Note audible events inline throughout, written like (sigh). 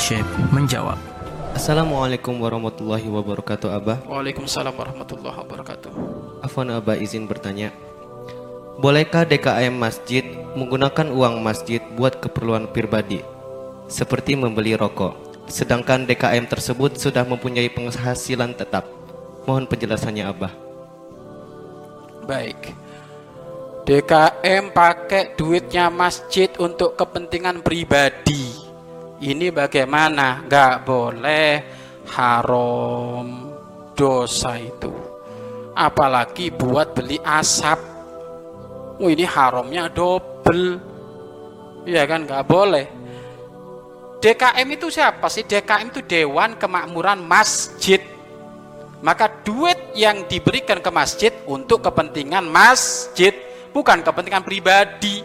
Syekh menjawab. Assalamualaikum warahmatullahi wabarakatuh Abah Waalaikumsalam warahmatullahi wabarakatuh. Afwan Abah izin bertanya Bolehkah DKM masjid menggunakan uang masjid buat keperluan pribadi Seperti membeli rokok Sedangkan DKM tersebut sudah mempunyai penghasilan tetap Mohon penjelasannya Abah Baik. DKM pakai duitnya masjid untuk kepentingan pribadi. Ini bagaimana? Gak boleh haram dosa itu. Apalagi buat beli asap. Oh, ini haramnya double. Iya kan? Gak boleh. DKM itu siapa sih? DKM itu Dewan Kemakmuran Masjid. Maka duit yang diberikan ke masjid untuk kepentingan masjid, bukan kepentingan pribadi.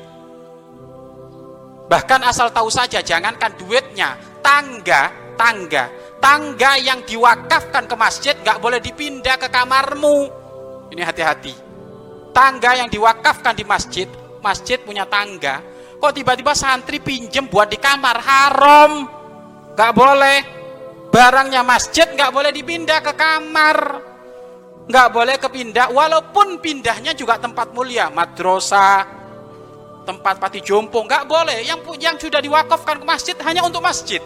Bahkan asal tahu saja, jangankan duitnya, tangga, tangga, tangga yang diwakafkan ke masjid nggak boleh dipindah ke kamarmu. Ini hati-hati. Tangga yang diwakafkan di masjid, masjid punya tangga. Kok tiba-tiba santri pinjem buat di kamar haram? Nggak boleh barangnya masjid nggak boleh dipindah ke kamar nggak boleh kepindah walaupun pindahnya juga tempat mulia madrasah tempat pati jompo nggak boleh yang yang sudah diwakafkan ke masjid hanya untuk masjid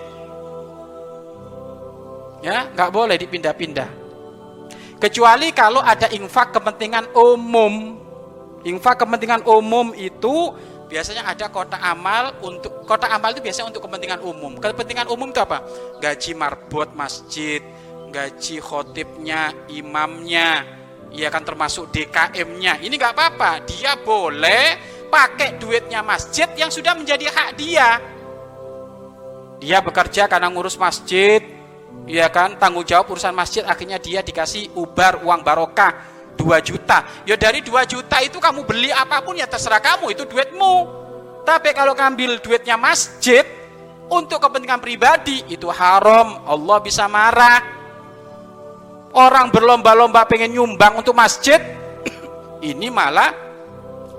ya nggak boleh dipindah-pindah kecuali kalau ada infak kepentingan umum infak kepentingan umum itu biasanya ada kota amal untuk kota amal itu biasanya untuk kepentingan umum. Kepentingan umum itu apa? Gaji marbot masjid, gaji khotibnya, imamnya, ia kan termasuk DKM-nya. Ini nggak apa-apa, dia boleh pakai duitnya masjid yang sudah menjadi hak dia. Dia bekerja karena ngurus masjid, ya kan tanggung jawab urusan masjid akhirnya dia dikasih ubar uang barokah 2 juta. Ya dari 2 juta itu kamu beli apa pun ya terserah kamu, itu duitmu. Tapi kalau ngambil duitnya masjid untuk kepentingan pribadi itu haram, Allah bisa marah. Orang berlomba-lomba pengen nyumbang untuk masjid, (clears throat) ini malah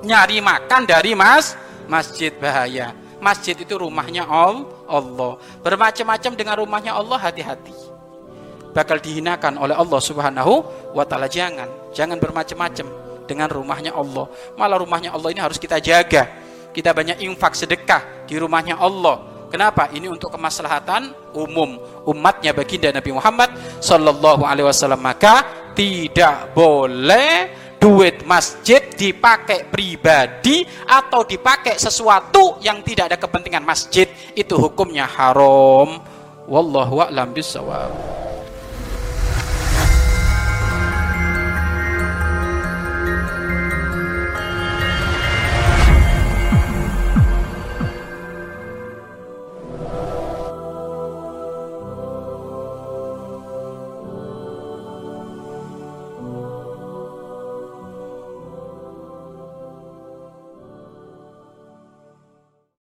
nyari makan dari mas masjid bahaya. Masjid itu rumahnya Allah. Bermacam-macam dengan rumahnya Allah hati-hati bakal dihinakan oleh Allah Subhanahu wa taala. Jangan, jangan bermacam-macam dengan rumahnya Allah. Malah rumahnya Allah ini harus kita jaga. Kita banyak infak sedekah di rumahnya Allah. Kenapa? Ini untuk kemaslahatan umum umatnya baginda Nabi Muhammad sallallahu alaihi wasallam. Maka tidak boleh duit masjid dipakai pribadi atau dipakai sesuatu yang tidak ada kepentingan masjid itu hukumnya haram. Wallahu a'lam bissawab